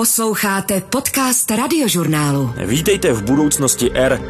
Posloucháte podcast radiožurnálu. Vítejte v budoucnosti R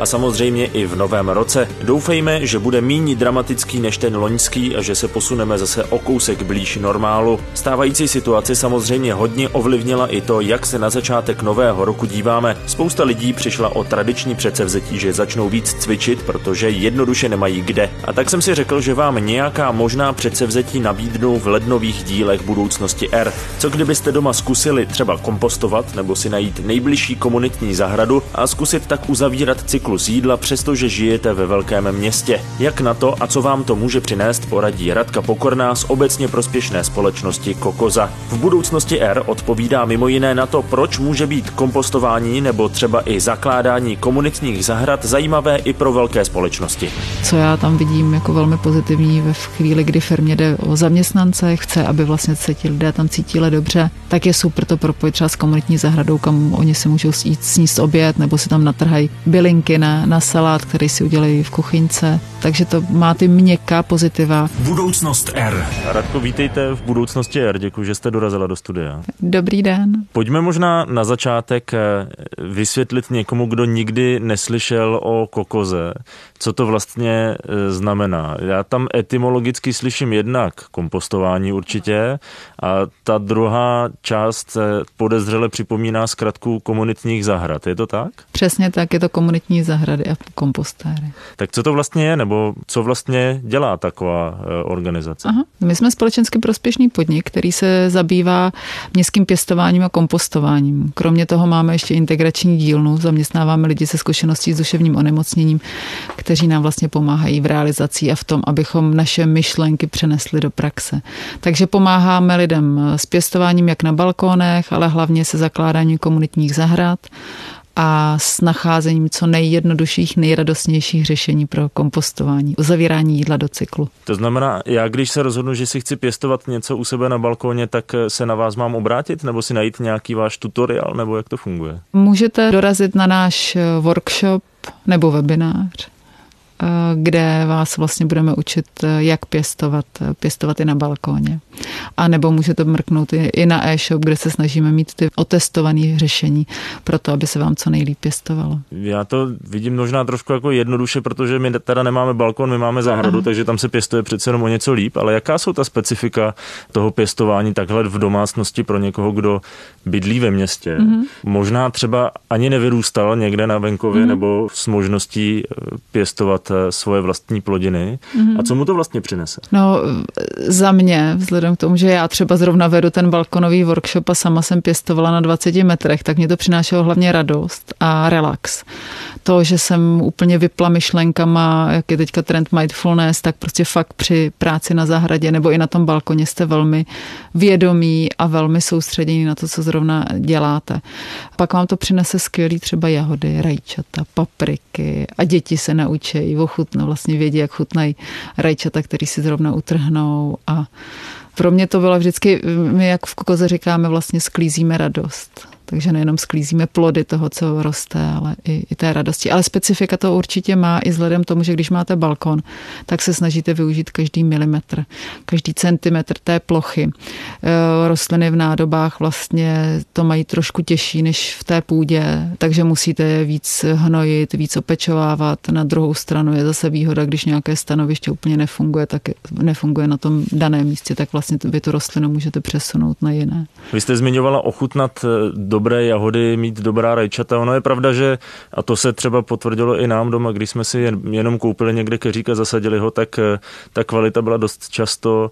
a samozřejmě i v novém roce. Doufejme, že bude méně dramatický než ten loňský a že se posuneme zase o kousek blíž normálu. Stávající situace samozřejmě hodně ovlivnila i to, jak se na začátek nového roku díváme. Spousta lidí přišla o tradiční předsevzetí, že začnou víc cvičit, protože jednoduše nemají kde. A tak jsem si řekl, že vám nějaká možná předsevzetí nabídnu v lednových dílech budoucnosti R. Co kdybyste doma zkusili třeba kompostovat nebo si najít nejbližší komunitní zahradu a zkusit tak uzavírat cyklus cyklus jídla, přestože žijete ve velkém městě. Jak na to a co vám to může přinést, poradí Radka Pokorná z obecně prospěšné společnosti Kokoza. V budoucnosti R odpovídá mimo jiné na to, proč může být kompostování nebo třeba i zakládání komunitních zahrad zajímavé i pro velké společnosti. Co já tam vidím jako velmi pozitivní ve chvíli, kdy firmě jde o zaměstnance, chce, aby vlastně se ti lidé tam cítili dobře, tak je super to propojit třeba s komunitní zahradou, kam oni si můžou jít sníst oběd nebo si tam natrhají bylinky na, na salát, který si udělají v kuchyňce. Takže to má ty měkká pozitiva. Budoucnost R. Radko, vítejte v budoucnosti R. Děkuji, že jste dorazila do studia. Dobrý den. Pojďme možná na začátek eh, vysvětlit někomu, kdo nikdy neslyšel o kokoze, co to vlastně eh, znamená. Já tam etymologicky slyším jednak kompostování určitě a ta druhá část podezřele připomíná zkratku komunitních zahrad. Je to tak? Přesně tak, je to komunitní zahrady a kompostéry. Tak co to vlastně je, nebo co vlastně dělá taková eh, organizace? Aha. My jsme společensky prospěšný podnik, který se zabývá městským pěstováním a kompostováním. Kromě toho máme ještě integrační dílnu, zaměstnáváme lidi se zkušeností s duševním onemocněním, kteří nám vlastně pomáhají v realizaci a v tom, abychom naše myšlenky přenesli do praxe. Takže pomáháme lidem s pěstováním jak na balkónech, ale hlavně se zakládáním komunitních zahrad a s nacházením co nejjednodušších, nejradostnějších řešení pro kompostování, uzavírání jídla do cyklu. To znamená, já když se rozhodnu, že si chci pěstovat něco u sebe na balkóně, tak se na vás mám obrátit nebo si najít nějaký váš tutoriál, nebo jak to funguje? Můžete dorazit na náš workshop nebo webinář Eh, kde vás vlastně budeme učit, eh, jak pěstovat, eh, pěstovat i na balkóně. A nebo můžete mrknout i na e-shop, kde se snažíme mít ty otestované řešení pro to, aby se vám co nejlíp pěstovalo. Já to vidím možná trošku jako jednoduše, protože my teda nemáme balkon, my máme zahradu, Aha. takže tam se pěstuje přece jenom o něco líp, ale jaká jsou ta specifika toho pěstování takhle v domácnosti pro někoho, kdo bydlí ve městě? Mm-hmm. Možná třeba ani nevyrůstal někde na venkově mm-hmm. nebo s možností pěstovat Eh, svoje vlastní plodiny. Mm-hmm. A co mu to vlastně přinese? No, za mě, vzhledem k tomu, že já třeba zrovna vedu ten balkonový workshop a sama jsem pěstovala na 20 metrech, tak mě to přinášelo hlavně radost a relax. To, že jsem úplně vypla myšlenkama, jak je teďka trend mindfulness, tak prostě fakt při práci na zahradě nebo i na tom balkoně jste velmi vědomí a velmi soustředění na to, co zrovna děláte. Pak vám to přinese skvělý třeba jahody, rajčata, papriky a děti se naučí ochutnou, vlastně vědí, jak chutnají rajčata, který si zrovna utrhnou a pro mě to bylo vždycky, my jak v kokoze říkáme, vlastně sklízíme radost. Takže nejenom sklízíme plody toho, co roste, ale i, i té radosti. Ale specifika to určitě má i vzhledem tomu, že když máte balkon, tak se snažíte využít každý milimetr, každý centimetr té plochy. E, rostliny v nádobách vlastně to mají trošku těžší než v té půdě, takže musíte víc hnojit, víc opečovávat. Na druhou stranu je zase výhoda, když nějaké stanoviště úplně nefunguje, tak nefunguje na tom daném místě, tak vlastně vy tu rostlinu můžete přesunout na jiné. Vy jste zmiňovala ochutnat e, do dobré jahody, mít dobrá rajčata. Ono je pravda, že, a to se třeba potvrdilo i nám doma, když jsme si jen, jenom koupili někde keřík a zasadili ho, tak ta kvalita byla dost často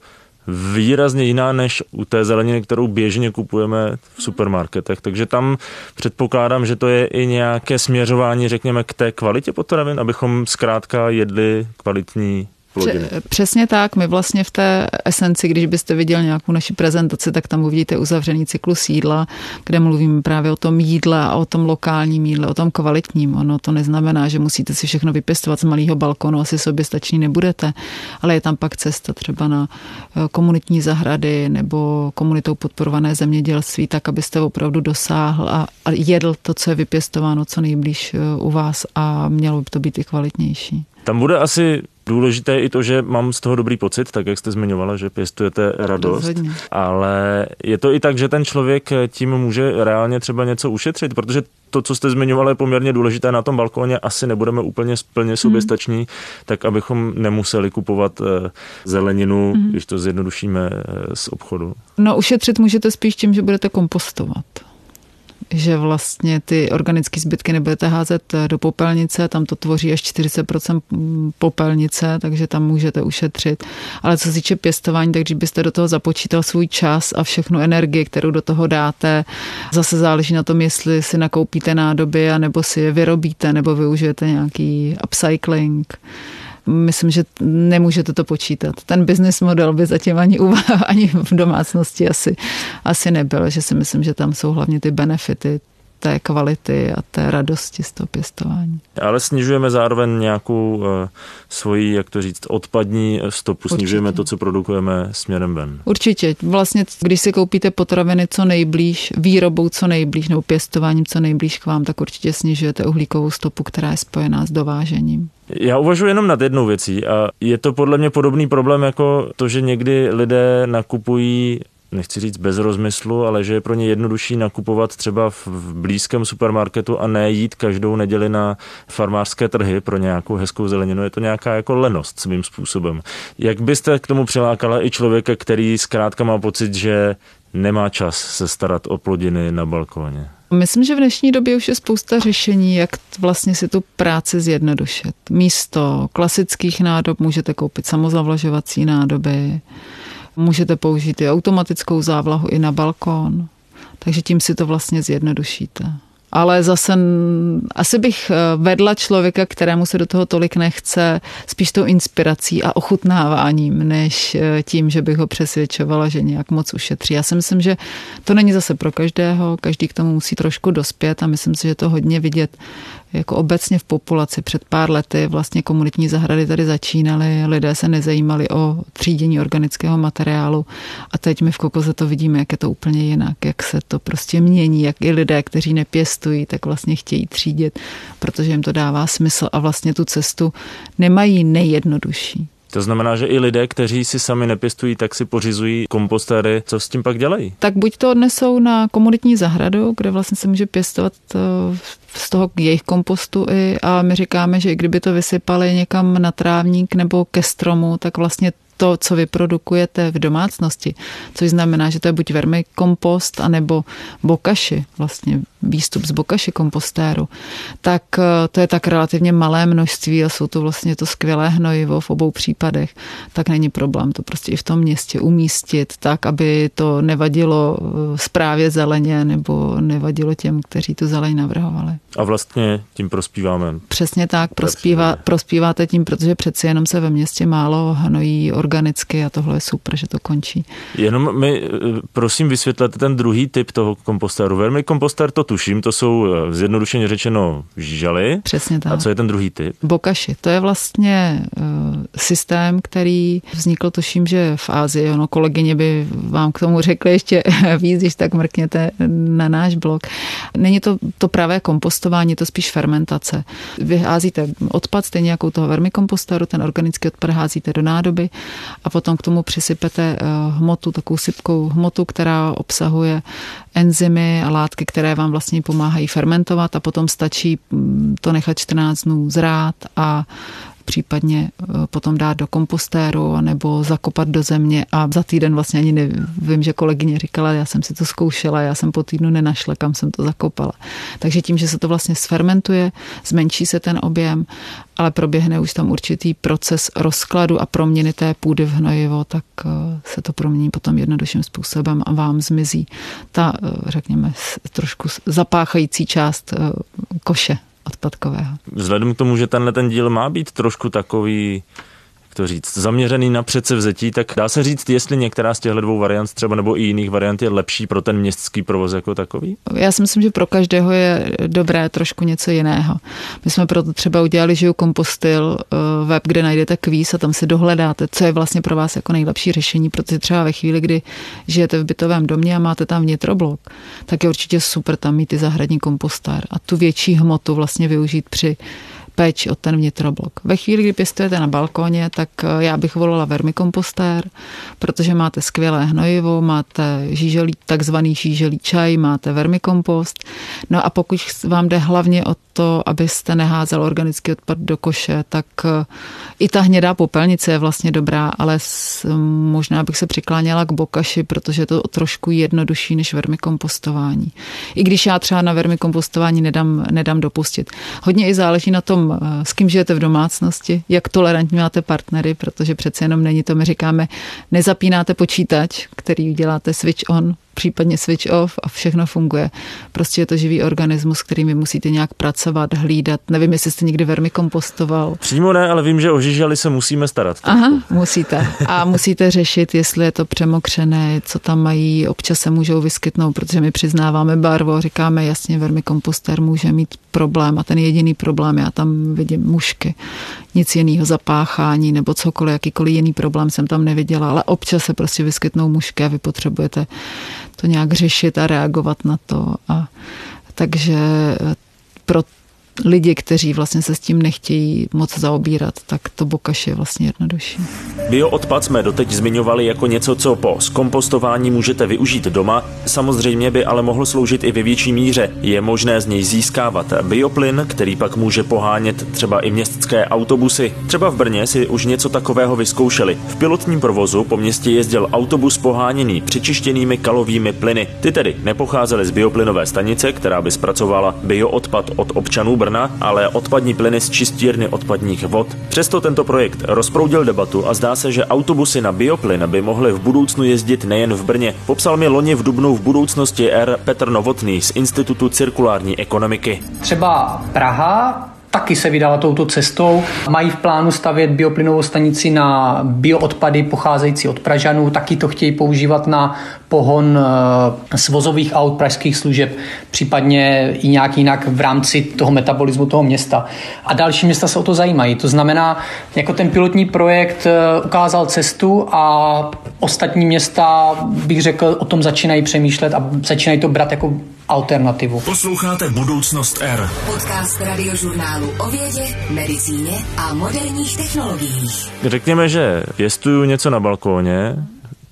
výrazně jiná než u té zeleniny, kterou běžně kupujeme v supermarketech. Takže tam předpokládám, že to je i nějaké směřování, řekněme, k té kvalitě potravin, abychom zkrátka jedli kvalitní plodiny. Přesně tak. My vlastně v té esenci, když byste viděl nějakou naši prezentaci, tak tam uvidíte uzavřený cyklus jídla, kde mluvíme právě o tom jídle a o tom lokálním jídle, o tom kvalitním. Ono to neznamená, že musíte si všechno vypěstovat z malého balkonu, asi sobě stačný nebudete, ale je tam pak cesta třeba na eh, komunitní zahrady nebo komunitou podporované zemědělství, tak abyste opravdu dosáhl a, jedl to, co je vypěstováno co nejblíž eh, u vás a mělo by to být i kvalitnější. Tam bude asi důležité i to, že mám z toho dobrý pocit, tak jak jste zmiňovala, že pěstujete radost, Rozhodně. ale je to i tak, že ten člověk tím může reálně třeba něco ušetřit, protože to, co jste zmiňovali, je poměrně důležité na tom balkóně, asi nebudeme úplně plně soběstační, mm. tak abychom nemuseli kupovat eh, zeleninu, mm. když to zjednodušíme eh, z obchodu. No ušetřit můžete spíš tím, že budete kompostovat že vlastně ty organické zbytky nebudete házet eh, do popelnice, tam to tvoří až 40% popelnice, takže tam můžete ušetřit. Ale co se týče pěstování, tak když byste do toho započítal svůj čas a všechnu energii, kterou do toho dáte, zase záleží na tom, jestli si nakoupíte nádoby, nebo si je vyrobíte, nebo využijete nějaký upcycling myslím, že nemůžete to počítat. Ten business model by zatím ani, u, ani v domácnosti asi, asi nebyl, že si myslím, že tam jsou hlavně ty benefity té kvality a té radosti z toho pěstování. Ale snižujeme zároveň nějakou uh, svoji, jak to říct, odpadní stopu, Určitě. snižujeme to, co produkujeme směrem ven. Určitě. Vlastně, když si koupíte potraviny co nejblíž, výrobou co nejblíž nebo pěstováním co nejblíž k vám, tak určitě snižujete uhlíkovou stopu, která je spojená s dovážením. Já uvažuji jenom nad jednou věcí a je to podle mě podobný problém jako to, že někdy lidé nakupují nechci říct bez rozmyslu, ale že je pro ně jednodušší nakupovat třeba v blízkém supermarketu a ne jít každou neděli na farmářské trhy pro nějakou hezkou zeleninu. Je to nějaká jako lenost svým způsobem. Jak byste k tomu přilákala i člověka, který zkrátka má pocit, že nemá čas se starat o plodiny na balkóně? Myslím, že v dnešní době už je spousta řešení, jak vlastně si tu práci zjednodušit. Místo klasických nádob můžete koupit samozavlažovací nádoby, můžete použít i automatickou závlahu i na balkón, takže tím si to vlastně zjednodušíte ale zase asi bych eh, vedla člověka, kterému se do toho tolik nechce, spíš tou inspirací a ochutnáváním, než eh, tím, že bych ho přesvědčovala, že nějak moc ušetří. Já si myslím, že to není zase pro každého, každý k tomu musí trošku dospět a myslím si, že to hodně vidět jako obecně v populaci. Před pár lety vlastně komunitní zahrady tady začínaly, lidé se nezajímali o třídění organického materiálu a teď my v Kokoze to vidíme, jak je to úplně jinak, jak se to prostě mění, jak i lidé, kteří nepěstují, tak vlastně chtějí třídit, protože jim to dává smysl a vlastně tu cestu nemají nejjednodušší. To znamená, že i lidé, kteří si sami nepěstují, tak si pořizují kompostéry. Co s tím pak dělají? Tak buď to odnesou na komunitní zahradu, kde vlastně se může pěstovat eh, z toho jejich kompostu i a my říkáme, že i kdyby to vysypali někam na trávník nebo ke stromu, tak vlastně to, co vyprodukujete v domácnosti, což znamená, že to je buď vermikompost, anebo bokaši, vlastně výstup z bokaši kompostéru, tak eh, to je tak relativně malé množství a jsou to vlastně to skvělé hnojivo v obou případech, tak není problém to prostě i v tom městě umístit tak, aby to nevadilo zprávě eh, zeleně nebo nevadilo těm, kteří tu zeleň navrhovali. A vlastně tím prospíváme. Přesně tak, prospívá, prospíváte tím, protože přeci jenom se ve městě málo hnojí organicky a tohle je super, že to končí. Jenom mi eh, prosím vysvětlete ten druhý typ toho kompostéru. Vermikompostér to tuším, to jsou eh, zjednodušeně řečeno žaly. Přesně tak. A co je ten druhý typ? Bokaši. To je vlastně uh, systém, který vznikl, tuším, že v Ázii. Ono kolegyně by vám k tomu řekly ještě víc, když tak mrkněte na náš blog. Není to to pravé kompostování, je to spíš fermentace. Vy házíte odpad, stejně jako u toho vermikomposteru, ten organický odpad házíte do nádoby a potom k tomu přisypete uh, hmotu, takovou sypkou hmotu, která obsahuje enzymy a látky, které vám vlastně pomáhají fermentovat a potom stačí mm, to nechat 14 dnů zrát a případně eh, potom dát do kompostéru nebo zakopat do země a za týden vlastně ani nevím, že kolegyně říkala, já jsem si to zkoušela, já jsem po týdnu nenašla, kam jsem to zakopala. Takže tím, že se to vlastně sfermentuje, zmenší se ten objem, ale proběhne už tam určitý proces rozkladu a proměny té půdy v hnojivo, tak eh, se to promění potom jednodušším způsobem a vám zmizí ta, eh, řekněme, trošku zapáchající část koše odpadkového. Vzhledem k tomu, že tenhle ten díl má být trošku takový to říct, zaměřený na předsevzetí, tak dá se říct, jestli některá z těchto dvou variant třeba nebo i jiných variant je lepší pro ten městský provoz jako takový? Já si myslím, že pro každého je dobré trošku něco jiného. My jsme proto třeba udělali Žiju kompostil eh, web, kde najdete kvíz a tam si dohledáte, co je vlastně pro vás jako nejlepší řešení, protože třeba ve chvíli, kdy žijete v bytovém domě a máte tam vnitroblok, tak je určitě super tam mít i zahradní kompostér a tu větší hmotu vlastně využít při péči o ten vnitroblok. Ve chvíli, kdy pěstujete na balkóně, tak eh, já bych volila vermikompostér, protože máte skvělé hnojivo, máte žíželí, takzvaný žíželí čaj, máte vermikompost. No a pokud vám jde hlavně o to, abyste neházel organický odpad do koše, tak eh, i ta hnědá popelnice je vlastně dobrá, ale možná bych se přikláněla k bokaši, protože je to trošku jednodušší než vermikompostování. I když já třeba na vermikompostování nedám, nedám dopustit. Hodně i záleží na tom, eh, s kým žijete v domácnosti, jak tolerantní máte partnery, protože přece jenom není to, my říkáme, nezapínáte počítač, který uděláte switch on, případně switch off a všechno funguje. Prostě je to živý organismus, kterými musíte nějak pracovat, hlídat. Nevím, jestli jste někdy vermi kompostoval. Přímo ne, ale vím, že o žižali se musíme starat. Aha, musíte. A musíte řešit, jestli je to přemokřené, co tam mají, občas se můžou vyskytnout, protože my přiznáváme barvu říkáme jasně, vermi komposter může mít problém a ten jediný problém, já tam vidím mušky, nic jiného zapáchání nebo cokoliv, jakýkoliv jiný problém jsem tam neviděla, ale občas se prostě vyskytnou mušky a vy potřebujete to nějak řešit a reagovat na to. A takže pro lidi, kteří vlastně se s tím nechtějí moc zaobírat, tak to bokaš je vlastně jednodušší. Bioodpad jsme doteď zmiňovali jako něco, co po zkompostování můžete využít doma. Samozřejmě by ale mohl sloužit i ve větší míře. Je možné z něj získávat bioplyn, který pak může pohánět třeba i městské autobusy. Třeba v Brně si už něco takového vyzkoušeli. V pilotním provozu po městě jezdil autobus poháněný přičištěnými kalovými plyny. Ty tedy nepocházely z bioplynové stanice, která by zpracovala bioodpad od občanů Brna Brna, ale odpadní plyny z čistírny odpadních vod. Přesto tento projekt rozproudil debatu a zdá se, že autobusy na bioplyn by mohly v budoucnu jezdit nejen v Brně. Popsal mi loni v Dubnu v budoucnosti R. Petr Novotný z Institutu cirkulární ekonomiky. Třeba Praha taky se vydala touto cestou. Mají v plánu stavět bioplynovou stanici na bioodpady pocházející od Pražanů, taky to chtějí používat na pohon eh, svozových aut pražských služeb, případně i nějak jinak v rámci toho metabolismu toho města. A další města se o to zajímají. To znamená, jako ten pilotní projekt eh, ukázal cestu a ostatní města, bych řekl, o tom začínají přemýšlet a začínají to brát jako alternativu. Posloucháte Budoucnost R. Podcast radiožurnálu o vědě, medicíně a moderních technologiích. Řekněme, že pěstuju něco na balkóně,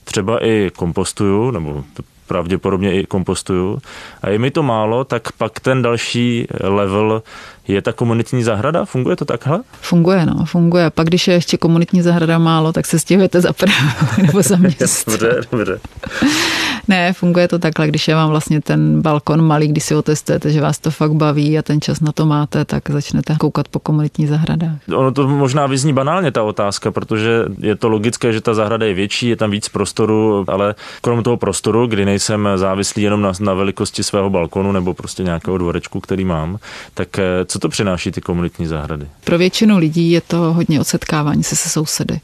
třeba i kompostuju, nebo pravděpodobně i kompostuju. A je mi to málo, tak pak ten další level je ta komunitní zahrada? Funguje to takhle? Funguje, no, funguje. Pak, když je ještě komunitní zahrada málo, tak se stěhujete za Prahu nebo za město. dobře, dobře. Ne, funguje to takhle, když je vám vlastně ten balkon malý, když si otestujete, že vás to fakt baví a ten čas na to máte, tak začnete koukat po komunitní zahradách. Ono to možná vyzní banálně ta otázka, protože je to logické, že ta zahrada je větší, je tam víc prostoru, ale krom toho prostoru, kdy nejsem závislý jenom na, na velikosti svého balkonu nebo prostě nějakého dvorečku, který mám, tak eh, co to přináší ty komunitní zahrady? Pro většinu lidí je to hodně odsetkávání se se sousedy.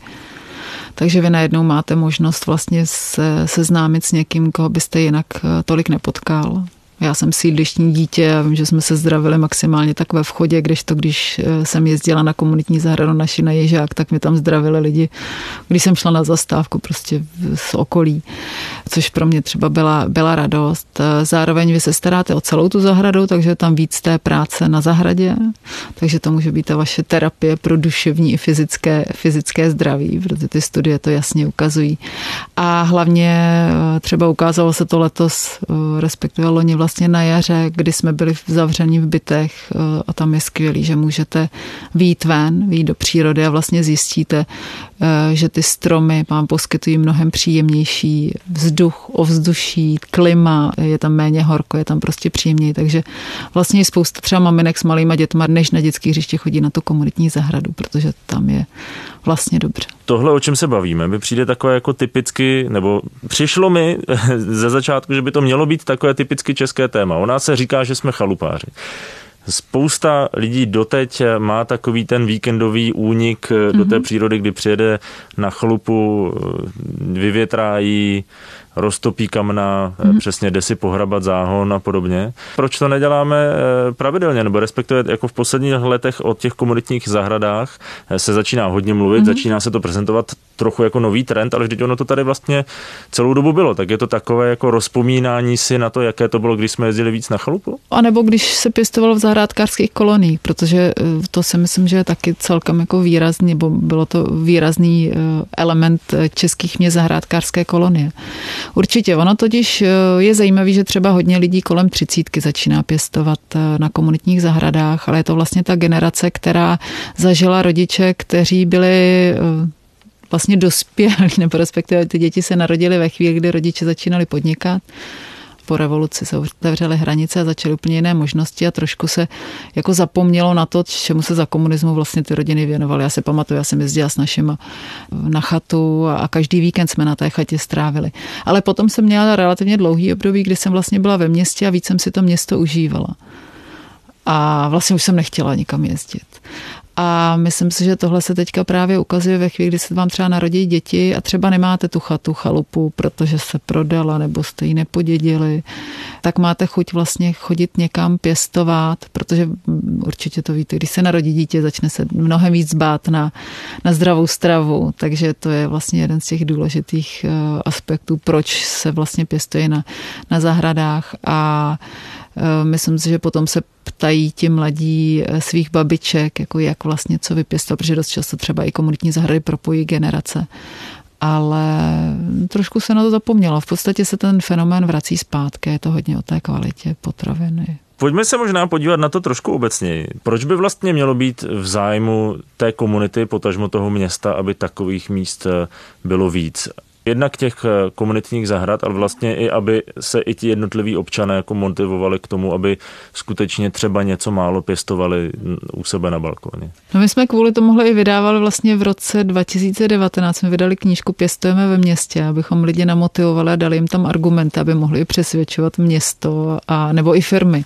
Takže vy najednou máte možnost vlastně se seznámit s někým, koho byste jinak eh, tolik nepotkal. Já jsem sídlištní dítě a vím, že jsme se zdravili maximálně tak ve vchodě, to, když eh, jsem jezdila na komunitní zahradu naši na Ježák, tak mi tam zdravili lidi, když jsem šla na zastávku prostě z okolí, což pro mě třeba byla, byla radost. Eh, zároveň vy se staráte o celou tu zahradu, takže tam víc té práce na zahradě, takže to může být ta vaše terapie pro duševní i fyzické, fyzické zdraví, protože ty studie to jasně ukazují. A hlavně eh, třeba ukázalo se to letos, respektive loni vlastně na jaře, kdy jsme byli zavření v bytech eh, a tam je skvělý, že můžete výjít ven, výjít do přírody a vlastně zjistíte, eh, že ty stromy vám poskytují mnohem příjemnější vzduch, ovzduší, klima, je tam méně horko, je tam prostě příjemněji, takže vlastně je spousta třeba maminek s malýma dětma, než na dětský hřiště chodí na tu komunitní zahradu, protože tam je vlastně dobře. Tohle, o čem se bavíme, mi přijde takové jako typicky, nebo přišlo mi ze začátku, že by to mělo být takové typicky české téma. O nás se říká, že jsme chalupáři. Spousta lidí doteď má takový ten víkendový únik mm-hmm. do té mhm. přírody, kdy přijede na chalupu, vyvětrájí, roztopí kamna, mm. přesně jde si pohrabat záhon a podobně. Proč to neděláme eh, pravidelně, nebo respektive jako v posledních letech o těch komunitních zahradách eh, se začíná hodně mluvit, mm. začíná se to prezentovat trochu jako nový trend, ale vždyť ono to tady vlastně celou dobu bylo, tak je to takové jako rozpomínání si na to, jaké to bylo, když jsme jezdili víc na chalupu? A nebo když se pěstovalo v zahrádkářských koloniích, protože to si myslím, že je taky celkem jako výrazný, nebo bylo to výrazný element českých měst zahrádkářské kolonie. Určitě, ono totiž eh, je zajímavé, že třeba hodně lidí kolem třicítky začíná pěstovat eh, na komunitních zahradách, ale je to vlastně ta generace, která zažila rodiče, kteří byli eh, vlastně dospělí, nebo respektive ty děti se narodily ve chvíli, kdy rodiče začínali podnikat po revoluci se otevřely hranice a začaly úplně jiné možnosti a trošku se jako zapomnělo na to, čemu se za komunismu vlastně ty rodiny věnovaly. Já si pamatuju, já jsem jezdila s našima na chatu a každý víkend jsme na té chatě strávili. Ale potom jsem měla relativně dlouhý období, kdy jsem vlastně byla ve městě a víc jsem si to město užívala. A vlastně už jsem nechtěla nikam jezdit. A myslím si, že tohle se teďka právě ukazuje ve chvíli, kdy se vám třeba narodí děti a třeba nemáte tu chatu, chalupu, protože se prodala nebo jste ji nepodědili, tak máte chuť vlastně chodit někam pěstovat, protože určitě to víte, když se narodí dítě, začne se mnohem víc bát na, na zdravou stravu, takže to je vlastně jeden z těch důležitých eh, aspektů, proč se vlastně pěstuje na, na zahradách. A myslím si, že potom se ptají ti mladí eh, svých babiček, jako jak vlastně co vypěstovat, protože dost často třeba i komunitní zahrady propojí generace. Ale trošku se na to zapomnělo. V podstatě se ten fenomén vrací zpátky. Je to hodně o té kvalitě potraviny. Pojďme se možná podívat na to trošku obecněji. Proč by vlastně mělo být v zájmu té komunity, potažmo toho města, aby takových míst eh, bylo víc? Jednak těch eh, komunitních zahrad, ale vlastně i, aby se i ti jednotliví občané jako motivovali k tomu, aby skutečně třeba něco málo pěstovali u sebe na balkoně. No my jsme kvůli tomu i vydávali vlastně v roce 2019, jsme vydali knížku Pěstujeme ve městě, abychom lidi namotivovali a dali jim tam argumenty, aby mohli přesvědčovat město a, nebo i firmy,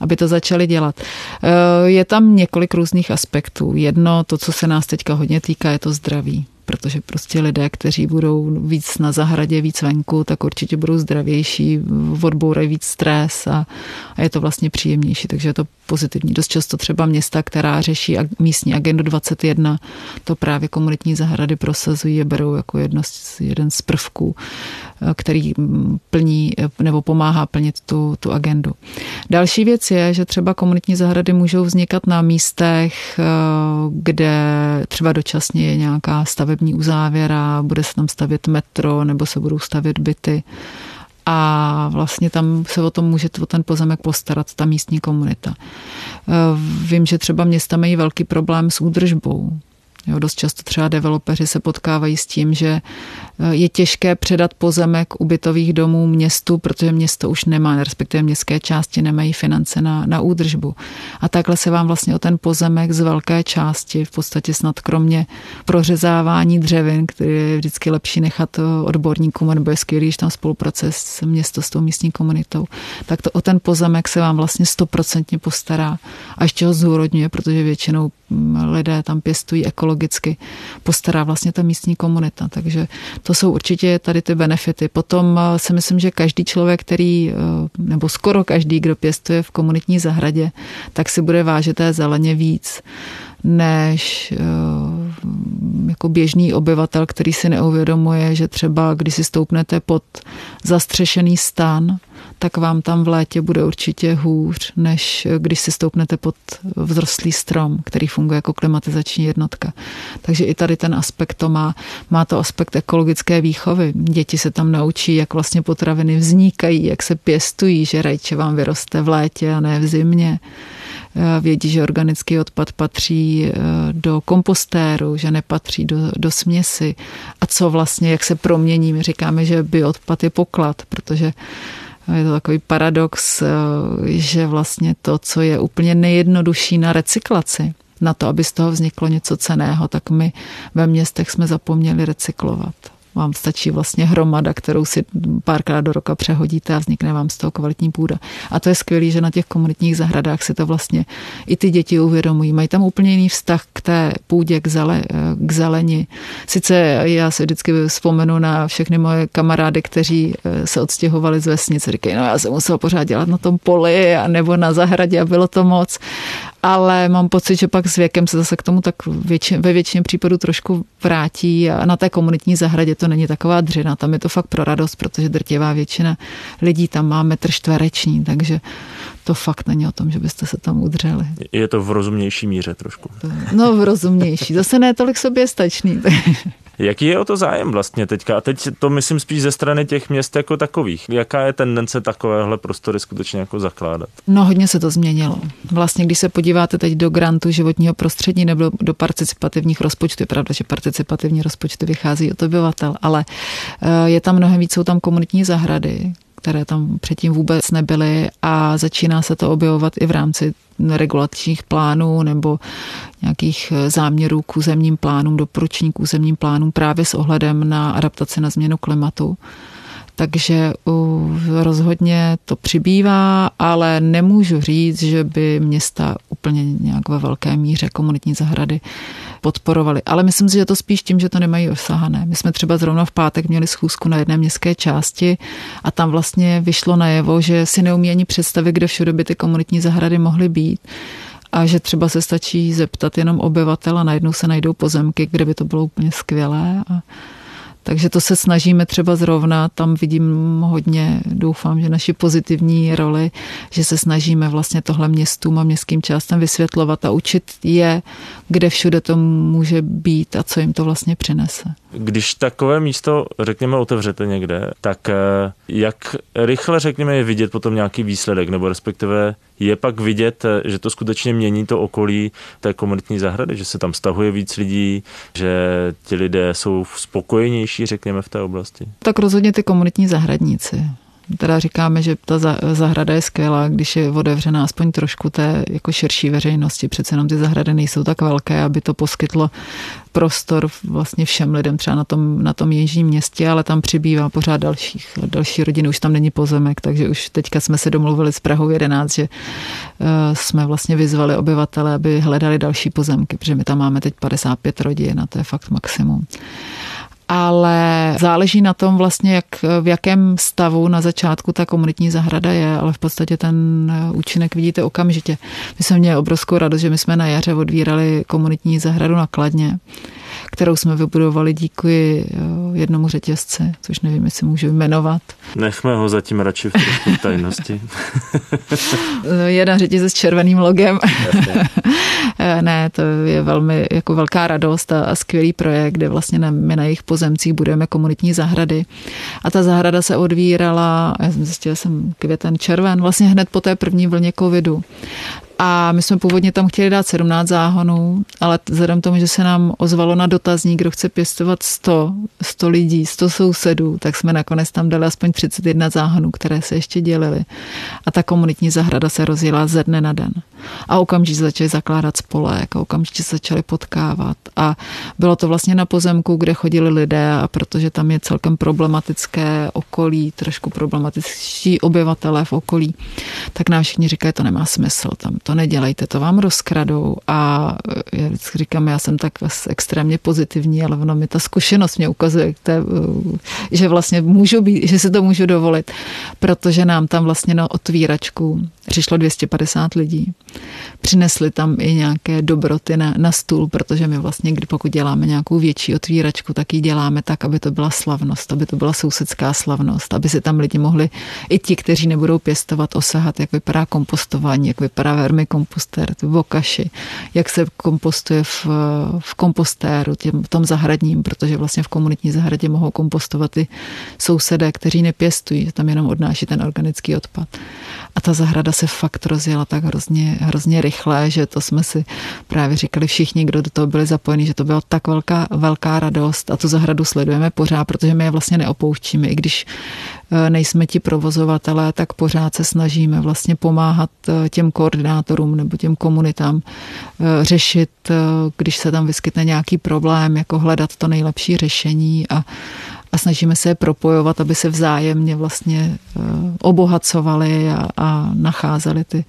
aby to začali dělat. Eh, je tam několik různých aspektů. Jedno, to, co se nás teďka hodně týká, je to zdraví protože prostě lidé, kteří budou víc na zahradě, víc venku, tak určitě budou zdravější, odbourají víc stres a, a je to vlastně příjemnější, takže je to pozitivní. Dost často třeba města, která řeší místní agendu 21, to právě komunitní zahrady prosazují a berou jako jedno z, jeden z prvků, eh, který plní nebo pomáhá plnit tu, tu agendu. Další věc je, že třeba komunitní zahrady můžou vznikat na místech, eh, kde třeba dočasně je nějaká stavební uzávěra, bude se tam stavět metro nebo se budou stavět byty a vlastně tam se o tom může o ten pozemek postarat ta místní komunita. Eh, vím, že třeba města mají velký problém s údržbou. Jo, dost často třeba developeři se potkávají s tím, že eh, je těžké předat pozemek ubytových domů městu, protože město už nemá, respektive městské části nemají finance na, na údržbu. A takhle se vám vlastně o ten pozemek z velké části, v podstatě snad kromě prořezávání dřevin, který je vždycky lepší nechat odborníkům, nebo je skvělý, když tam spolupracuje s město s tou místní komunitou, tak to o ten pozemek se vám vlastně stoprocentně postará a ještě ho zúrodňuje, protože většinou mm, lidé tam pěstují ekologicky ekologicky postará vlastně ta místní komunita. Takže to jsou určitě tady ty benefity. Potom eh, si myslím, že každý člověk, který, eh, nebo skoro každý, kdo pěstuje v komunitní zahradě, tak si bude vážit té zeleně víc než eh, jako běžný obyvatel, který si neuvědomuje, že třeba když si stoupnete pod zastřešený stan, tak vám tam v létě bude určitě hůř, než když si stoupnete pod vzrostlý strom, který funguje jako klimatizační jednotka. Takže i tady ten aspekt to má. Má to aspekt ekologické výchovy. Děti se tam naučí, jak vlastně potraviny vznikají, jak se pěstují, že rajče vám vyroste v létě a ne v zimě vědí, že organický odpad patří do kompostéru, že nepatří do, do směsi. A co vlastně, jak se promění, my říkáme, že bioodpad je poklad, protože je to takový paradox, eh, že vlastně to, co je úplně nejjednodušší na recyklaci, na to, aby z toho vzniklo něco ceného, tak my ve městech jsme zapomněli recyklovat. Vám stačí vlastně hromada, kterou si párkrát do roka přehodíte a vznikne vám z toho kvalitní půda. A to je skvělé, že na těch komunitních zahradách si to vlastně i ty děti uvědomují. Mají tam úplně jiný vztah k té půdě, k, zele, k zeleni. Sice já si vždycky vzpomenu na všechny moje kamarády, kteří eh, se odstěhovali z vesnice. Říkají, no já jsem musel pořád dělat na tom poli a nebo na zahradě a bylo to moc. Ale mám pocit, že pak s věkem se zase k tomu tak větši, ve většině případů trošku vrátí a na té komunitní zahradě to není taková dřina, tam je to fakt pro radost, protože drtivá většina lidí tam má metr čtvereční, takže to fakt není o tom, že byste se tam udřeli. Je to v rozumnější míře trošku. No v rozumnější, zase ne tolik sobě stačný. Jaký je o to zájem vlastně teďka? A teď to myslím spíš ze strany těch měst jako takových. Jaká je tendence takovéhle prostory skutečně jako zakládat? No hodně se to změnilo. Vlastně, když se podíváte teď do grantu životního prostředí nebo do participativních rozpočtů, je pravda, že participativní rozpočty vychází od obyvatel, ale eh, je tam mnohem víc, jsou tam komunitní zahrady, které tam předtím vůbec nebyly a začíná se to objevovat i v rámci regulačních plánů nebo nějakých eh, záměrů k územním plánům, doporučení k územním plánům právě s ohledem na adaptaci na změnu klimatu. Takže rozhodně to přibývá, ale nemůžu říct, že by města úplně nějak ve velké míře komunitní zahrady podporovali. Ale myslím si, že to spíš tím, že to nemají osahané. My jsme třeba zrovna v pátek měli schůzku na jedné městské části a tam vlastně vyšlo najevo, že si neumí ani představit, kde všude by ty komunitní zahrady mohly být a že třeba se stačí zeptat jenom obyvatel a najednou se najdou pozemky, kde by to bylo úplně skvělé. A takže to se snažíme třeba zrovna, tam vidím hodně, doufám, že naši pozitivní roli, že se snažíme vlastně tohle městům a městským částem vysvětlovat a učit je, kde všude to může být a co jim to vlastně přinese. Když takové místo, řekněme, otevřete někde, tak eh, jak rychle, řekněme, je vidět potom nějaký výsledek, nebo respektive je pak vidět, eh, že to skutečně mění to okolí té komunitní zahrady, že se tam stahuje víc lidí, že ti lidé jsou spokojenější, řekněme, v té oblasti? Tak rozhodně ty komunitní zahradníci teda říkáme, že ta zahrada je skvělá, když je otevřená aspoň trošku té jako širší veřejnosti. Přece jenom ty zahrady nejsou tak velké, aby to poskytlo prostor vlastně všem lidem třeba na tom, na tom jižním městě, ale tam přibývá pořád dalších, další rodiny, už tam není pozemek, takže už teďka jsme se domluvili s Prahou 11, že uh, jsme vlastně vyzvali obyvatele, aby hledali další pozemky, protože my tam máme teď 55 rodin a to je fakt maximum ale záleží na tom vlastně, jak, v jakém stavu na začátku ta komunitní zahrada je, ale v podstatě ten účinek vidíte okamžitě. My jsme měli obrovskou radost, že my jsme na jaře odvírali komunitní zahradu na Kladně kterou jsme vybudovali díky eh, jednomu řetězci, což nevím, jestli můžu jmenovat. Nechme ho zatím radši v tajnosti. Jeden řetězec s červeným logem. Eh, ne, to je velmi jako velká radost a, a skvělý projekt, kde vlastně na, my na jejich pozemcích budujeme komunitní zahrady. A ta zahrada se odvírala, já jsem zjistila, jsem květen červen, vlastně hned po té první vlně covidu. A my jsme původně tam chtěli dát 17 záhonů, ale vzhledem tomu, že se nám ozvalo na dotazník, kdo chce pěstovat 100, 100 lidí, 100 sousedů, tak jsme nakonec tam dali aspoň 31 záhonů, které se ještě dělily. A ta komunitní zahrada se rozjela ze dne na den. A okamžitě začali zakládat spolek a okamžitě se začali potkávat. A bylo to vlastně na pozemku, kde chodili lidé a protože tam je celkem problematické okolí, trošku problematičtí obyvatelé v okolí, tak nám všichni říkají, to nemá smysl, tam to nedělejte, to vám rozkradou. A já vždycky říkám, já jsem tak extrémně pozitivní, ale ono mi ta zkušenost mě ukazuje, že vlastně můžu být, že si to můžu dovolit, protože nám tam vlastně na otvíračku přišlo 250 lidí. Přinesli tam i nějaké dobroty na, na stůl, protože my vlastně, kdy pokud děláme nějakou větší otvíračku, tak ji děláme tak, aby to byla slavnost, aby to byla sousedská slavnost, aby se tam lidi mohli, i ti, kteří nebudou pěstovat, osahat, jak vypadá kompostování, jak vypadá vermikompostér, v okaši, jak se kompostuje v, v kompostéru, těm, v tom zahradním, protože vlastně v komunitní zahradě mohou kompostovat i sousedé, kteří nepěstují, tam jenom odnáší ten organický odpad. A ta zahrada se fakt rozjela tak hrozně, hrozně rychle, že to jsme si právě říkali všichni, kdo do toho byli zapojeni, že to byla tak velká, velká radost a tu zahradu sledujeme pořád, protože my je vlastně neopouštíme, i když nejsme ti provozovatelé, tak pořád se snažíme vlastně pomáhat těm koordinátorům nebo těm komunitám řešit, když se tam vyskytne nějaký problém, jako hledat to nejlepší řešení a a snažíme se je propojovat, aby se vzájemně vlastně obohacovali a, a nacházeli ty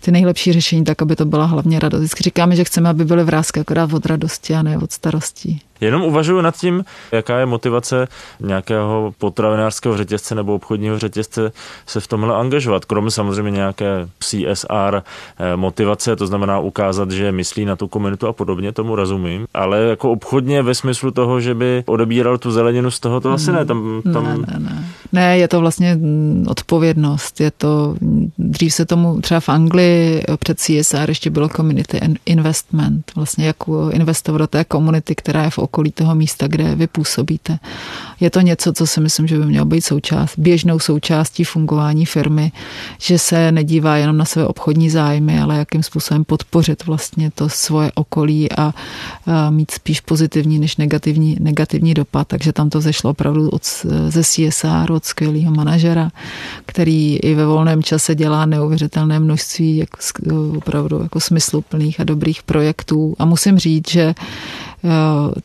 ty nejlepší řešení tak, aby to byla hlavně radost. Vždycky říkáme, že chceme, aby byly vrázky akorát od radosti a ne od starostí. Jenom uvažuji nad tím, jaká je motivace nějakého potravinářského řetězce nebo obchodního řetězce se v tomhle angažovat. Kromě samozřejmě nějaké CSR eh, motivace, to znamená ukázat, že myslí na tu komunitu a podobně, tomu rozumím. Ale jako obchodně ve smyslu toho, že by odebíral tu zeleninu z toho, to asi ne. Tam, tam... Ne, ne, ne. ne, je to vlastně mm, odpovědnost. Je to, dřív se tomu třeba v Anglii před CSR ještě bylo community investment. Vlastně jako investovat do té komunity, která je v okolí toho místa, kde vy působíte. Je to něco, co si myslím, že by mělo být součást, běžnou součástí fungování firmy, že se nedívá jenom na své obchodní zájmy, ale jakým způsobem podpořit vlastně to svoje okolí a, a mít spíš pozitivní než negativní, negativní dopad. Takže tam to zešlo opravdu od, ze CSR, od skvělého manažera, který i ve volném čase dělá neuvěřitelné množství jako, opravdu jako smysluplných a dobrých projektů. A musím říct, že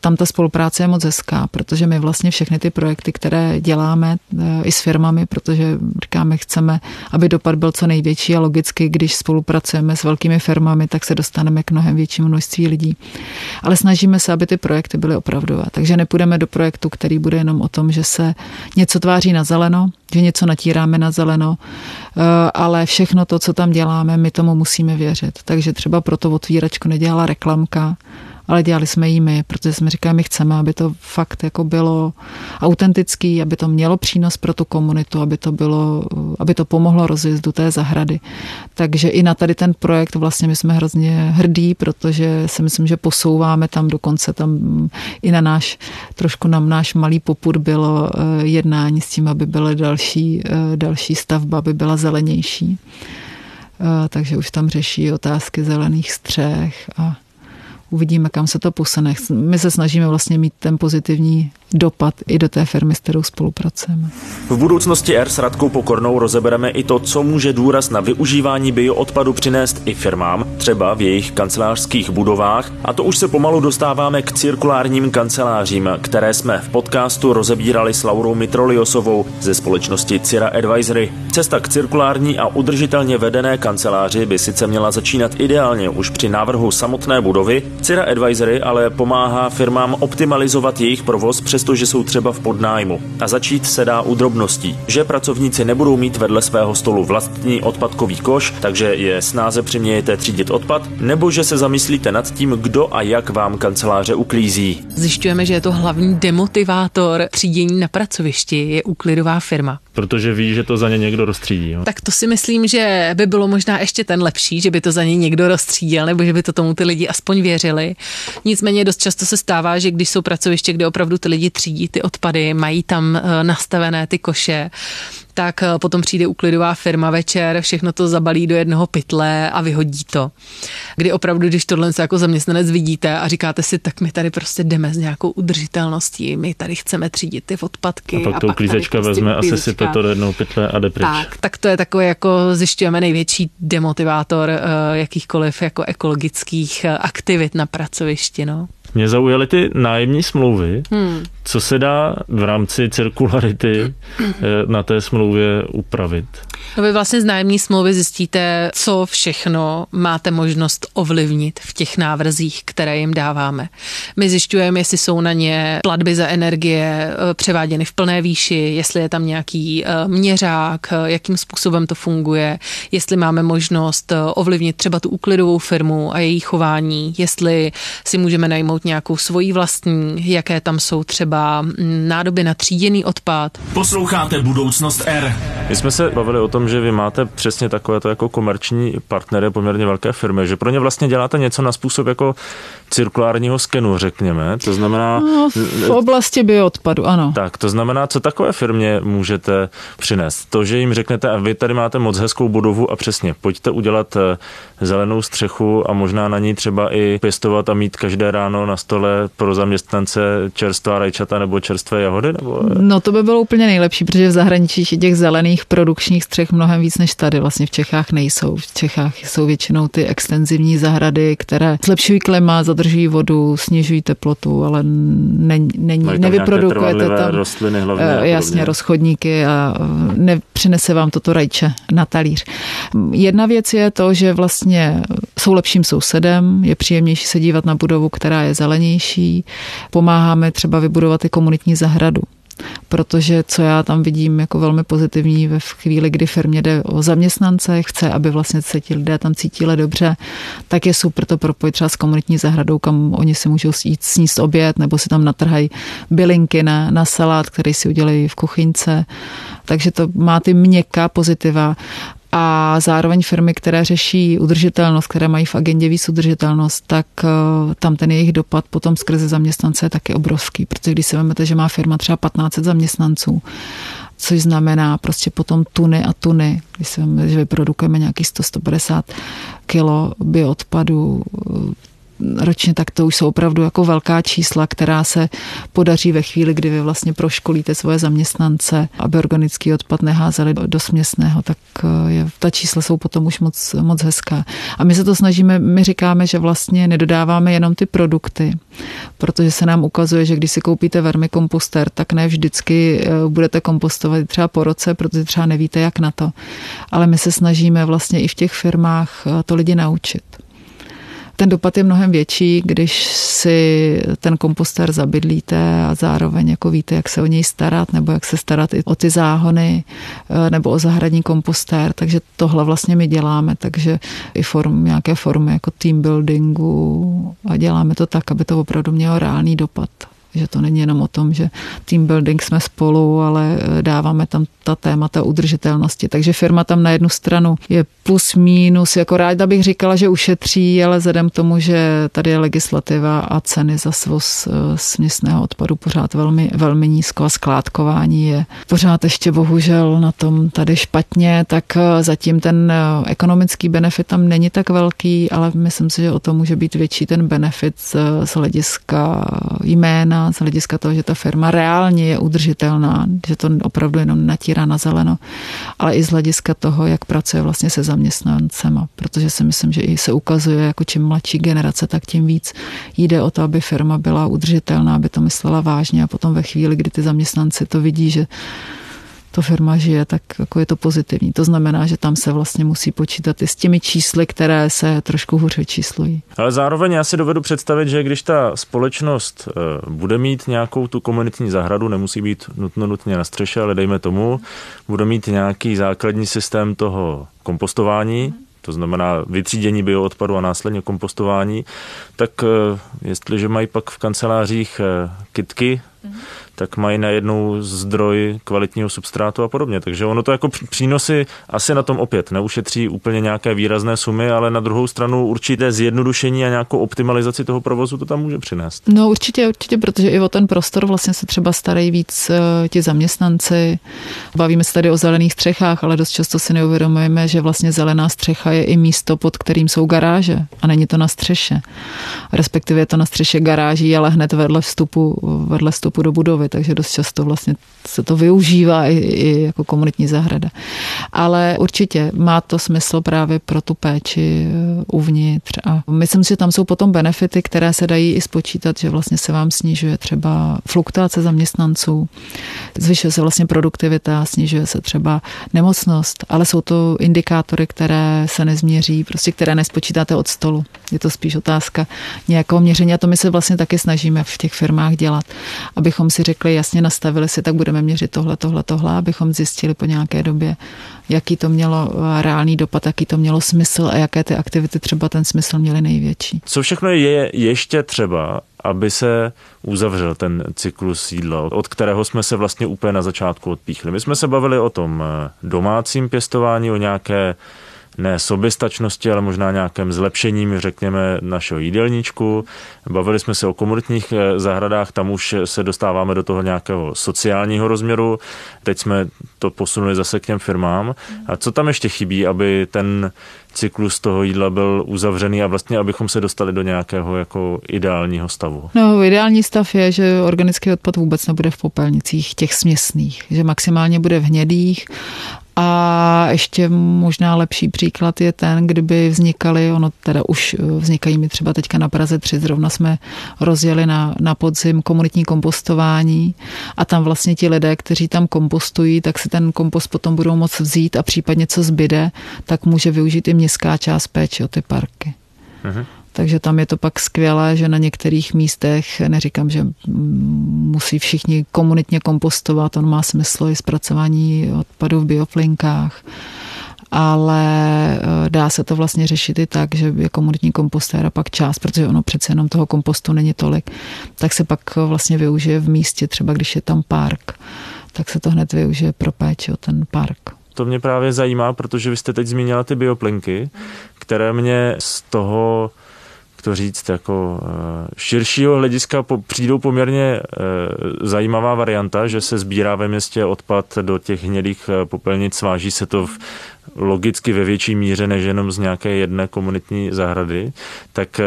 tam ta spolupráce je moc hezká, protože my vlastně všechny ty projekty, které děláme eh, i s firmami, protože říkáme, chceme, aby dopad byl co největší a logicky, když spolupracujeme s velkými firmami, tak se dostaneme k mnohem většímu množství lidí. Ale snažíme se, aby ty projekty byly opravdové. Takže nepůjdeme do projektu, který bude jenom o tom, že se něco tváří na zeleno, že něco natíráme na zeleno, eh, ale všechno to, co tam děláme, my tomu musíme věřit. Takže třeba proto otvíračku nedělala reklamka, ale dělali jsme jí my, protože jsme říkali, my chceme, aby to fakt jako bylo autentický, aby to mělo přínos pro tu komunitu, aby to bylo, aby to pomohlo rozjezdu té zahrady. Takže i na tady ten projekt vlastně my jsme hrozně hrdí, protože si myslím, že posouváme tam dokonce tam i na náš, trošku na náš malý poput bylo eh, jednání s tím, aby byla další, eh, další stavba, aby byla zelenější. Eh, takže už tam řeší otázky zelených střech a uvidíme, kam se to posune. My se snažíme vlastně mít ten pozitivní dopad i do té firmy, s kterou spolupracujeme. V budoucnosti R s Radkou Pokornou rozebereme i to, co může důraz na využívání bioodpadu přinést i firmám, třeba v jejich kancelářských budovách. A to už se pomalu dostáváme k cirkulárním kancelářím, které jsme v podcastu rozebírali s Laurou Mitroliosovou ze společnosti Cira Advisory. Cesta k cirkulární a udržitelně vedené kanceláři by sice měla začínat ideálně už při návrhu samotné budovy. Cira Advisory ale pomáhá firmám optimalizovat jejich provoz přes přestože jsou třeba v podnájmu. A začít se dá u drobností, že pracovníci nebudou mít vedle svého stolu vlastní odpadkový koš, takže je snáze přimějete třídit odpad, nebo že se zamyslíte nad tím, kdo a jak vám kanceláře uklízí. Zjišťujeme, že je to hlavní demotivátor třídění na pracovišti, je úklidová firma. Protože ví, že to za ně někdo rozstřídí. Jo? Tak to si myslím, že by bylo možná ještě ten lepší, že by to za ně někdo rozstřídil, nebo že by to tomu ty lidi aspoň věřili. Nicméně dost často se stává, že když jsou pracoviště, kde opravdu ty lidi třídí ty odpady, mají tam eh, nastavené ty koše, tak eh, potom přijde uklidová firma večer, všechno to zabalí do jednoho pytle a vyhodí to. Kdy opravdu, když tohle jako zaměstnanec vidíte a říkáte si, tak my tady prostě jdeme s nějakou udržitelností, my tady chceme třídit ty odpadky. A pak a to uklízečka prostě vezme a se sype to do jednoho pytle a jde pryč. Tak, tak to je takový jako zjišťujeme největší demotivátor uh, jakýchkoliv jako ekologických aktivit na pracovišti. No. Mě zaujaly ty nájemní smlouvy. Hmm. Co se dá v rámci cirkularity eh, na té smlouvě upravit? No vy vlastně z nájemní smlouvy zjistíte, co všechno máte možnost ovlivnit v těch návrzích, které jim dáváme. My zjišťujeme, jestli jsou na ně platby za energie eh, převáděny v plné výši, jestli je tam nějaký eh, měřák, jakým způsobem to funguje, jestli máme možnost ovlivnit třeba tu úklidovou firmu a její chování, jestli si můžeme najmout nějakou svoji vlastní, jaké tam jsou třeba nádoby na tříděný odpad. Posloucháte Budoucnost R. My jsme se bavili o tom, že vy máte přesně takové to jako komerční partnery poměrně velké firmy, že pro ně vlastně děláte něco na způsob jako cirkulárního skenu, řekněme. To znamená... No, v oblasti bioodpadu, ano. Tak, to znamená, co takové firmě můžete přinést? To, že jim řeknete, a vy tady máte moc hezkou budovu a přesně, pojďte udělat eh, zelenou střechu a možná na ní třeba i pěstovat a mít každé ráno na stole pro zaměstnance čerstvá rajčata nebo čerstvé jahody? Nebo... No to by bylo úplně nejlepší, protože v zahraničí těch zelených produkčních střech mnohem víc než tady. Vlastně v Čechách nejsou. V Čechách jsou většinou ty extenzivní zahrady, které zlepšují klima, zadržují vodu, snižují teplotu, ale není, není nevyprodukujete tam rostliny hlavně uh, jasně rozchodníky a nepřinese vám toto rajče na talíř. Jedna věc je to, že vlastně jsou lepším sousedem, je příjemnější se dívat na budovu, která je zelenější. Pomáháme třeba vybudovat i komunitní zahradu protože co já tam vidím jako velmi pozitivní ve chvíli, kdy firmě jde o zaměstnance, chce, aby vlastně se ti lidé tam cítili dobře, tak je super to propojit třeba s komunitní zahradou, kam oni si můžou jít sníst oběd, nebo si tam natrhají bylinky na, na salát, který si udělají v kuchyňce. Takže to má ty měkká pozitiva a zároveň firmy, které řeší udržitelnost, které mají v agendě víc udržitelnost, tak eh, tam ten jejich dopad potom skrze zaměstnance je taky obrovský, protože když si vezmete, že má firma třeba 15 zaměstnanců, což znamená prostě potom tuny a tuny, když si vezmete, že vyprodukujeme nějakých 100-150 kilo bioodpadu, ročně, tak to už jsou opravdu jako velká čísla, která se podaří ve chvíli, kdy vy vlastně proškolíte svoje zaměstnance, aby organický odpad neházeli do, do směsného, tak eh, je, ta čísla jsou potom už moc, moc hezká. A my se to snažíme, my říkáme, že vlastně nedodáváme jenom ty produkty, protože se nám ukazuje, že když si koupíte vermikomposter, tak ne vždycky eh, budete kompostovat třeba po roce, protože třeba nevíte, jak na to. Ale my se snažíme vlastně i v těch firmách eh, to lidi naučit. Ten dopad je mnohem větší, když si ten kompostér zabydlíte a zároveň jako víte, jak se o něj starat, nebo jak se starat i o ty záhony, eh, nebo o zahradní kompostér. Takže tohle vlastně my děláme, takže i form, nějaké formy jako team buildingu a děláme to tak, aby to opravdu mělo reálný dopad že to není jenom o tom, že team building jsme spolu, ale eh, dáváme tam ta témata udržitelnosti. Takže firma tam na jednu stranu je plus minus, jako ráda bych říkala, že ušetří, ale vzhledem k tomu, že tady je legislativa a ceny za svoz eh, směsného odpadu pořád velmi, velmi nízko a skládkování je pořád ještě bohužel na tom tady špatně, tak eh, zatím ten ekonomický benefit tam není tak velký, ale myslím si, že o to může být větší ten benefit z hlediska jména, z hlediska toho, že ta firma reálně je udržitelná, že to opravdu jenom natírá na zeleno, ale i z hlediska toho, jak pracuje vlastně se zaměstnancema, protože si myslím, že i se ukazuje, jako čím mladší generace, tak tím víc jde o to, aby firma byla udržitelná, aby to myslela vážně a potom ve chvíli, kdy ty zaměstnanci to vidí, že to firma žije, tak jako je to pozitivní. To znamená, že tam se vlastně musí počítat i s těmi čísly, které se trošku hůře číslují. Ale zároveň já si dovedu představit, že když ta společnost eh, bude mít nějakou tu komunitní zahradu, nemusí být nutno nutně na střeše, ale dejme tomu, bude mít nějaký základní systém toho kompostování, to znamená vytřídění bioodpadu a následně kompostování, tak eh, jestliže mají pak v kancelářích eh, kitky, mm-hmm tak mají najednou zdroj kvalitního substrátu a podobně. Takže ono to jako přínosy asi na tom opět neušetří úplně nějaké výrazné sumy, ale na druhou stranu určité zjednodušení a nějakou optimalizaci toho provozu to tam může přinést. No určitě, určitě, protože i o ten prostor vlastně se třeba starají víc uh, ti zaměstnanci. Bavíme se tady o zelených střechách, ale dost často si neuvědomujeme, že vlastně zelená střecha je i místo, pod kterým jsou garáže a není to na střeše. Respektive je to na střeše garáží, ale hned vedle vstupu, vedle vstupu do budovy, takže dost často vlastně se to využívá i, i jako komunitní zahrada. Ale určitě má to smysl právě pro tu péči eh, uvnitř a myslím si, že tam jsou potom benefity, které se dají i spočítat, že vlastně se vám snižuje třeba fluktuace zaměstnanců, zvyšuje se vlastně produktivita, snižuje se třeba nemocnost, ale jsou to indikátory, které se nezměří, prostě které nespočítáte od stolu. Je to spíš otázka nějakého měření a to my se vlastně taky snažíme v těch firmách dělat, abychom si řekli, jasně nastavili si, tak budeme měřit tohle, tohle, tohle, abychom zjistili po nějaké době, jaký to mělo eh, reálný dopad, jaký to mělo smysl a jaké ty aktivity třeba ten smysl měly největší. Co všechno je ještě třeba, aby se uzavřel ten cyklus jídla, od kterého jsme se vlastně úplně na začátku odpíchli. My jsme se bavili o tom eh, domácím pěstování, o nějaké ne soběstačnosti, ale možná nějakém zlepšením, řekněme, našeho jídelníčku. Bavili jsme se o komunitních eh, zahradách, tam už se dostáváme do toho nějakého sociálního rozměru. Teď jsme to posunuli zase k těm firmám. A co tam ještě chybí, aby ten cyklus toho jídla byl uzavřený a vlastně, abychom se dostali do nějakého jako ideálního stavu? No, ideální stav je, že organický odpad vůbec nebude v popelnicích těch směsných, že maximálně bude v hnědých a ještě možná lepší příklad je ten, kdyby vznikaly, ono teda už vznikají mi třeba teďka na Praze 3, zrovna jsme rozjeli na, na podzim komunitní kompostování a tam vlastně ti lidé, kteří tam kompostují, tak si ten kompost potom budou moct vzít a případně co zbyde, tak může využít i městská část péče o ty parky. Uh-huh. Takže tam je to pak skvělé, že na některých místech, neříkám, že musí všichni komunitně kompostovat, on má smysl i zpracování odpadů v bioplinkách, ale eh, dá se to vlastně řešit i tak, že je komunitní kompostér a pak část, protože ono přece jenom toho kompostu není tolik, tak se pak vlastně využije v místě, třeba když je tam park, tak se to hned využije pro péči o ten park. To mě právě zajímá, protože vy jste teď zmínila ty bioplinky, které mě z toho to říct, jako eh, širšího hlediska přijdou poměrně eh, zajímavá varianta, že se sbírá ve městě odpad do těch hnědých eh, popelnic, váží se to v, logicky ve větší míře než jenom z nějaké jedné komunitní zahrady, tak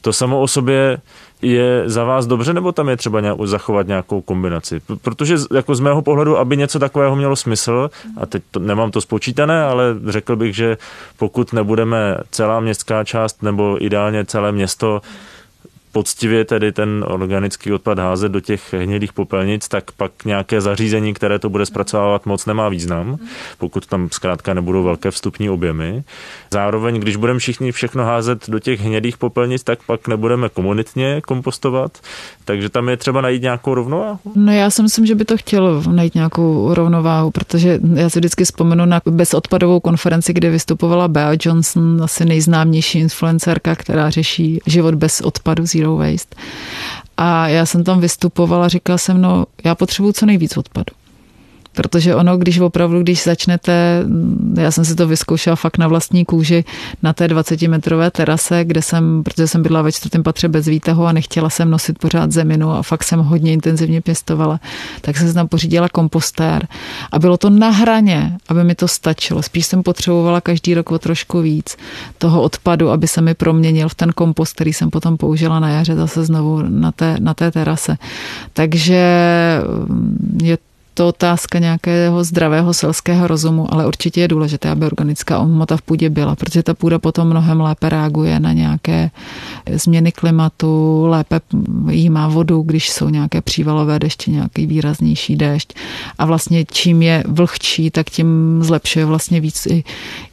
to samo o sobě je za vás dobře, nebo tam je třeba nějak, zachovat nějakou kombinaci? Protože jako z mého pohledu, aby něco takového mělo smysl, a teď to, nemám to spočítané, ale řekl bych, že pokud nebudeme celá městská část nebo ideálně celé město poctivě tedy ten organický odpad házet do těch hnědých popelnic, tak pak nějaké zařízení, které to bude zpracovávat moc nemá význam, pokud tam zkrátka nebudou velké vstupní objemy. Zároveň, když budeme všichni všechno házet do těch hnědých popelnic, tak pak nebudeme komunitně kompostovat, takže tam je třeba najít nějakou rovnováhu. No já si myslím, že by to chtělo najít nějakou rovnováhu, protože já si vždycky vzpomenu na bezodpadovou konferenci, kde vystupovala Bea Johnson, asi nejznámější influencerka, která řeší život bez odpadu, zero waste. A já jsem tam vystupovala, říkala jsem, no já potřebuju co nejvíc odpadu. Protože ono, když opravdu, když začnete, já jsem si to vyzkoušela fakt na vlastní kůži na té 20-metrové terase, kde jsem, protože jsem bydla ve čtvrtém patře bez výtahu a nechtěla jsem nosit pořád zeminu a fakt jsem hodně intenzivně pěstovala, tak jsem tam pořídila kompostér a bylo to na hraně, aby mi to stačilo. Spíš jsem potřebovala každý rok o trošku víc toho odpadu, aby se mi proměnil v ten kompost, který jsem potom použila na jaře zase znovu na té, na té terase. Takže je to otázka nějakého zdravého selského rozumu, ale určitě je důležité, aby organická hmota v půdě byla, protože ta půda potom mnohem lépe reaguje na nějaké změny klimatu, lépe jí má vodu, když jsou nějaké přívalové deště, nějaký výraznější déšť. A vlastně čím je vlhčí, tak tím zlepšuje vlastně víc i,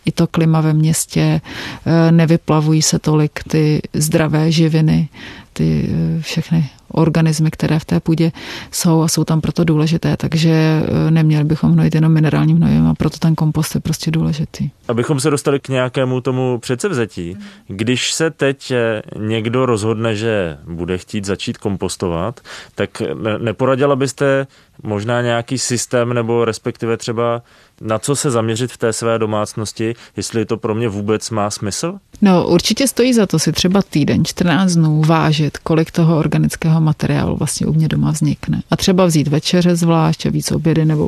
i to klima ve městě. Nevyplavují se tolik ty zdravé živiny, ty všechny organismy, které v té půdě jsou a jsou tam proto důležité, takže e, neměli bychom hnojit jenom minerálním hnojem a proto ten kompost je prostě důležitý. Abychom se dostali k nějakému tomu předsevzetí, když se teď e, někdo rozhodne, že bude chtít začít kompostovat, tak neporadila byste možná nějaký systém nebo respektive třeba na co se zaměřit v té své domácnosti, jestli to pro mě vůbec má smysl? No určitě stojí za to si třeba týden, 14 dnů vážit, kolik toho organického materiálu vlastně u mě doma vznikne. A třeba vzít večeře zvlášť a víc obědy, nebo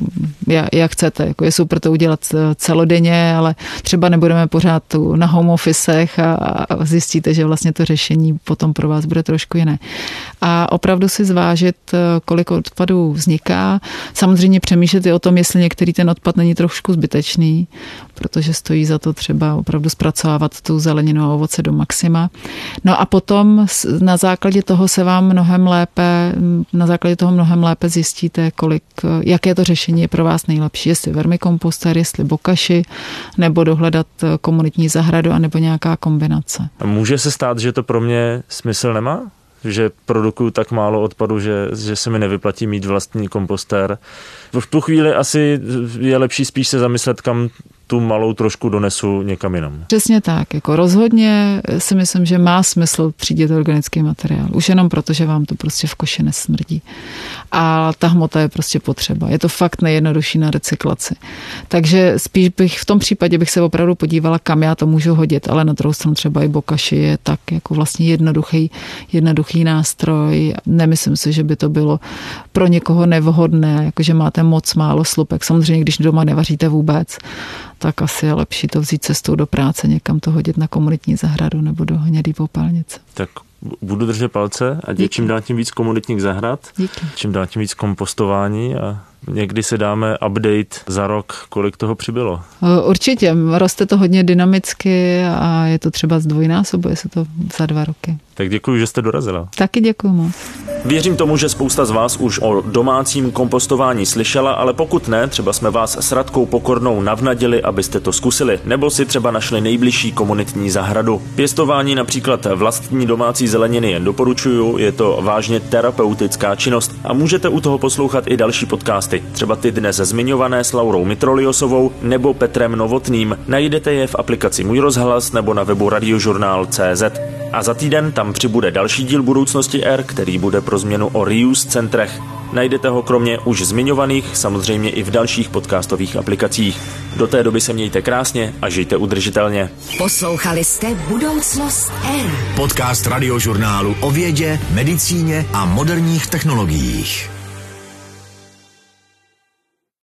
jak, chcete. Jako je super to udělat eh, celodenně, ale třeba nebudeme pořád tu na home officech a, a zjistíte, že vlastně to řešení potom pro vás bude trošku jiné. A opravdu si zvážit, eh, kolik odpadů vzniká. Samozřejmě přemýšlet i o tom, jestli některý ten odpad není trošku zbytečný, protože stojí za to třeba opravdu zpracovávat tu zeleninu a ovoce do maxima. No a potom na základě toho se vám mnohem lépe, na základě toho mnohem lépe zjistíte, kolik, jaké to řešení je pro vás nejlepší, jestli vermikomposter, jestli bokaši, nebo dohledat komunitní zahradu, anebo nějaká kombinace. A může se stát, že to pro mě smysl nemá? Že produkuju tak málo odpadu, že, že se mi nevyplatí mít vlastní kompostér. V tu chvíli asi je lepší spíš se zamyslet, kam tu malou trošku donesu někam jinam. Přesně tak. Jako rozhodně si myslím, že má smysl třídit organický materiál. Už jenom proto, že vám to prostě v koši nesmrdí. A ta hmota je prostě potřeba. Je to fakt nejjednodušší na recyklaci. Takže spíš bych v tom případě bych se opravdu podívala, kam já to můžu hodit, ale na druhou stranu třeba i bokaši je tak jako vlastně jednoduchý, jednoduchý nástroj. Nemyslím si, že by to bylo pro někoho nevhodné, jakože máte moc málo slupek. Samozřejmě, když doma nevaříte vůbec, tak asi je lepší to vzít cestou do práce, někam to hodit na komunitní zahradu nebo do hnědý popálnice. Tak budu držet palce a čím dál tím víc komunitních zahrad, Díky. čím dál tím víc kompostování a Někdy se dáme update za rok, kolik toho přibylo. Určitě, roste to hodně dynamicky a je to třeba zdvojnásobuje se to za dva roky. Tak děkuji, že jste dorazila. Taky děkuji moc. Věřím tomu, že spousta z vás už o domácím kompostování slyšela, ale pokud ne, třeba jsme vás s Radkou Pokornou navnadili, abyste to zkusili, nebo si třeba našli nejbližší komunitní zahradu. Pěstování například vlastní domácí zeleniny jen doporučuju, je to vážně terapeutická činnost a můžete u toho poslouchat i další podcasty, třeba ty dnes zmiňované s Laurou Mitroliosovou nebo Petrem Novotným. Najdete je v aplikaci Můj rozhlas nebo na webu radiožurnál.cz. A za týden tam přibude další díl budoucnosti R, který bude pro změnu o reuse centrech. Najdete ho kromě už zmiňovaných samozřejmě i v dalších podcastových aplikacích. Do té doby se mějte krásně a žijte udržitelně. Poslouchali jste Budoucnost R. Podcast radiožurnálu o vědě, medicíně a moderních technologiích.